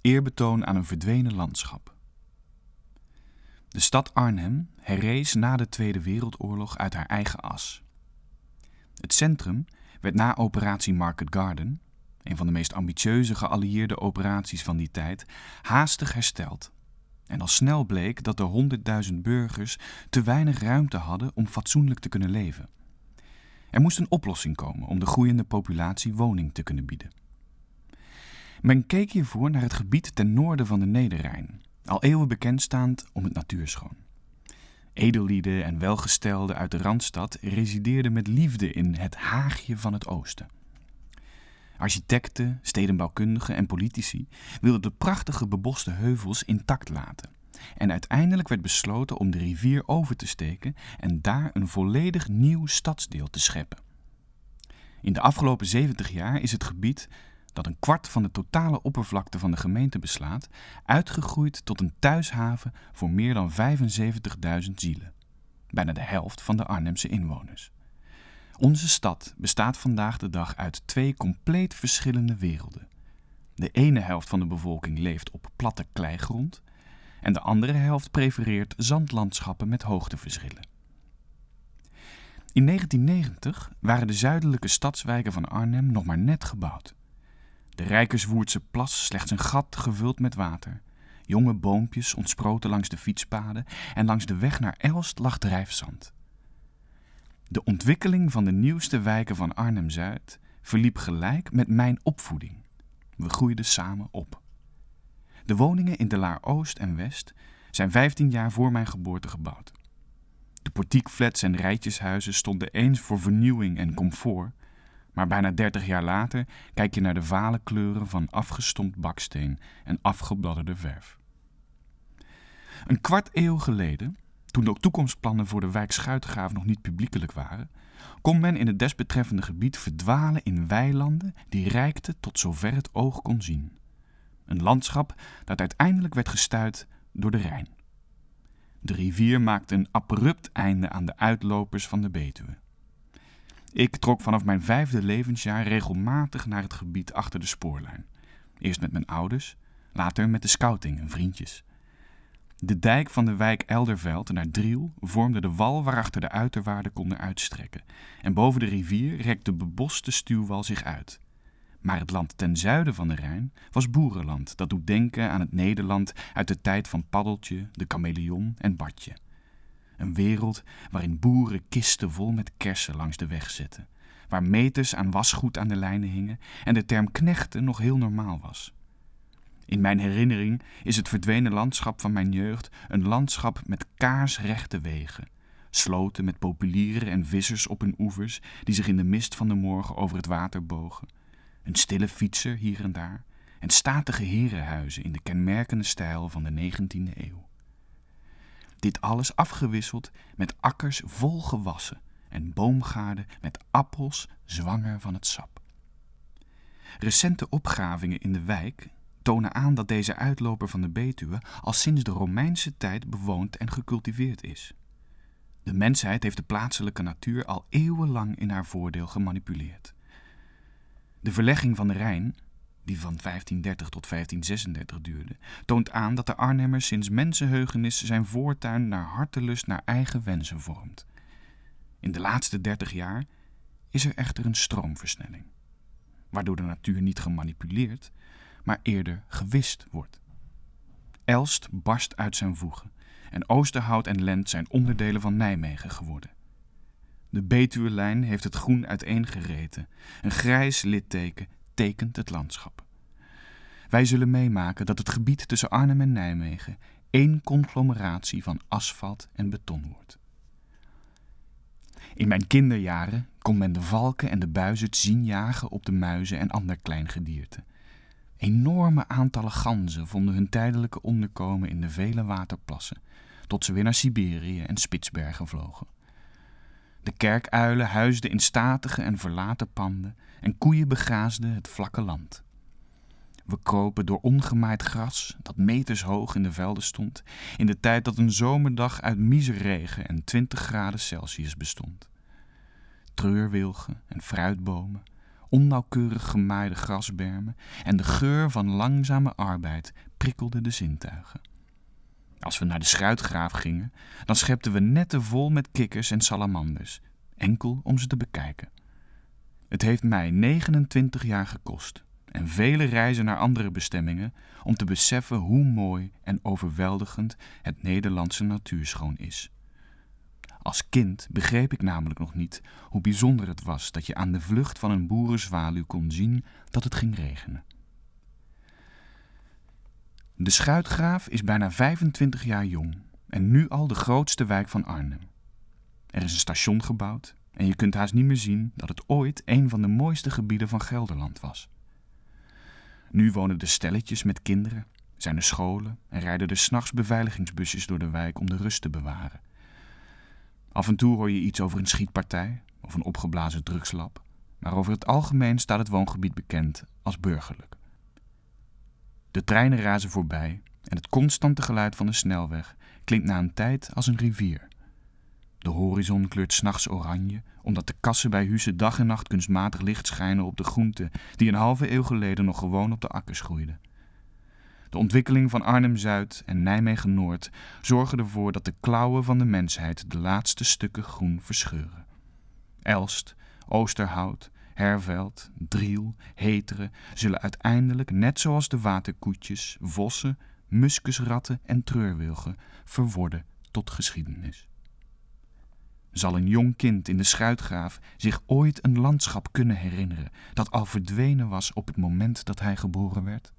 Eerbetoon aan een verdwenen landschap. De stad Arnhem herrees na de Tweede Wereldoorlog uit haar eigen as. Het centrum werd na operatie Market Garden, een van de meest ambitieuze geallieerde operaties van die tijd, haastig hersteld. En al snel bleek dat de honderdduizend burgers te weinig ruimte hadden om fatsoenlijk te kunnen leven. Er moest een oplossing komen om de groeiende populatie woning te kunnen bieden. Men keek hiervoor naar het gebied ten noorden van de Nederrijn, al eeuwen bekendstaand om het natuurschoon. Edellieden en welgestelden uit de Randstad resideerden met liefde in het Haagje van het Oosten. Architecten, stedenbouwkundigen en politici wilden de prachtige beboste heuvels intact laten. En uiteindelijk werd besloten om de rivier over te steken en daar een volledig nieuw stadsdeel te scheppen. In de afgelopen 70 jaar is het gebied dat een kwart van de totale oppervlakte van de gemeente beslaat, uitgegroeid tot een thuishaven voor meer dan 75.000 zielen. Bijna de helft van de Arnhemse inwoners. Onze stad bestaat vandaag de dag uit twee compleet verschillende werelden. De ene helft van de bevolking leeft op platte kleigrond en de andere helft prefereert zandlandschappen met hoogteverschillen. In 1990 waren de zuidelijke stadswijken van Arnhem nog maar net gebouwd. De Rijkerswoerdse plas slechts een gat gevuld met water. Jonge boompjes ontsproten langs de fietspaden en langs de weg naar Elst lag drijfzand. De ontwikkeling van de nieuwste wijken van Arnhem-Zuid verliep gelijk met mijn opvoeding. We groeiden samen op. De woningen in de Laar Oost en West zijn 15 jaar voor mijn geboorte gebouwd. De portiekflats en rijtjeshuizen stonden eens voor vernieuwing en comfort, maar bijna 30 jaar later kijk je naar de vale kleuren van afgestompt baksteen en afgebladderde verf. Een kwart eeuw geleden, toen de toekomstplannen voor de wijk Schuitgraaf nog niet publiekelijk waren, kon men in het desbetreffende gebied verdwalen in weilanden die reikten tot zover het oog kon zien. Een landschap dat uiteindelijk werd gestuit door de Rijn. De rivier maakte een abrupt einde aan de uitlopers van de Betuwe. Ik trok vanaf mijn vijfde levensjaar regelmatig naar het gebied achter de spoorlijn. Eerst met mijn ouders, later met de scouting en vriendjes. De dijk van de wijk Elderveld naar Driel vormde de wal waarachter de uiterwaarden konden uitstrekken. En boven de rivier rekte de beboste stuwwal zich uit. Maar het land ten zuiden van de Rijn was boerenland. Dat doet denken aan het Nederland uit de tijd van Paddeltje, de chameleon en Badje. Een wereld waarin boeren kisten vol met kersen langs de weg zetten. Waar meters aan wasgoed aan de lijnen hingen en de term knechten nog heel normaal was. In mijn herinnering is het verdwenen landschap van mijn jeugd een landschap met kaarsrechte wegen. Sloten met populieren en vissers op hun oevers die zich in de mist van de morgen over het water bogen. Een stille fietser hier en daar en statige herenhuizen in de kenmerkende stijl van de 19e eeuw. Dit alles afgewisseld met akkers vol gewassen en boomgaarden met appels zwanger van het sap. Recente opgravingen in de wijk tonen aan dat deze uitloper van de Betuwe al sinds de Romeinse tijd bewoond en gecultiveerd is. De mensheid heeft de plaatselijke natuur al eeuwenlang in haar voordeel gemanipuleerd. De verlegging van de Rijn die van 1530 tot 1536 duurde, toont aan dat de Arnhemmer sinds mensenheugenis zijn voortuin naar hartelust naar eigen wensen vormt. In de laatste 30 jaar is er echter een stroomversnelling, waardoor de natuur niet gemanipuleerd, maar eerder gewist wordt. Elst barst uit zijn voegen en Oosterhout en Lent zijn onderdelen van Nijmegen geworden. De Betuwe-lijn heeft het groen uiteengereten, een grijs litteken tekent het landschap. Wij zullen meemaken dat het gebied tussen Arnhem en Nijmegen één conglomeratie van asfalt en beton wordt. In mijn kinderjaren kon men de valken en de buizerd zien jagen op de muizen en ander klein gedierte. Enorme aantallen ganzen vonden hun tijdelijke onderkomen in de vele waterplassen, tot ze weer naar Siberië en Spitsbergen vlogen. De kerkuilen huisden in statige en verlaten panden en koeien begraasden het vlakke land. We kropen door ongemaaid gras dat meters hoog in de velden stond, in de tijd dat een zomerdag uit miserregen en 20 graden Celsius bestond. Treurwilgen en fruitbomen, onnauwkeurig gemaaide grasbermen en de geur van langzame arbeid prikkelde de zintuigen. Als we naar de schuitgraaf gingen, dan schepten we netten vol met kikkers en salamanders, enkel om ze te bekijken. Het heeft mij 29 jaar gekost en vele reizen naar andere bestemmingen om te beseffen hoe mooi en overweldigend het Nederlandse natuurschoon is. Als kind begreep ik namelijk nog niet hoe bijzonder het was dat je aan de vlucht van een boerenzwaluw kon zien dat het ging regenen. De Schuitgraaf is bijna 25 jaar jong en nu al de grootste wijk van Arnhem. Er is een station gebouwd en je kunt haast niet meer zien dat het ooit een van de mooiste gebieden van Gelderland was. Nu wonen er stelletjes met kinderen, zijn er scholen en rijden er s'nachts beveiligingsbusjes door de wijk om de rust te bewaren. Af en toe hoor je iets over een schietpartij of een opgeblazen drugslab, maar over het algemeen staat het woongebied bekend als burgerlijk. De treinen razen voorbij en het constante geluid van de snelweg klinkt na een tijd als een rivier. De horizon kleurt s'nachts oranje, omdat de kassen bij Huizen dag en nacht kunstmatig licht schijnen op de groenten die een halve eeuw geleden nog gewoon op de akkers groeiden. De ontwikkeling van Arnhem-Zuid en Nijmegen-Noord zorgen ervoor dat de klauwen van de mensheid de laatste stukken groen verscheuren. Elst, Oosterhout, Herveld, Driel, Heteren zullen uiteindelijk, net zoals de waterkoetjes, vossen, muskusratten en treurwilgen, verworden tot geschiedenis. Zal een jong kind in de schuitgraaf zich ooit een landschap kunnen herinneren dat al verdwenen was op het moment dat hij geboren werd?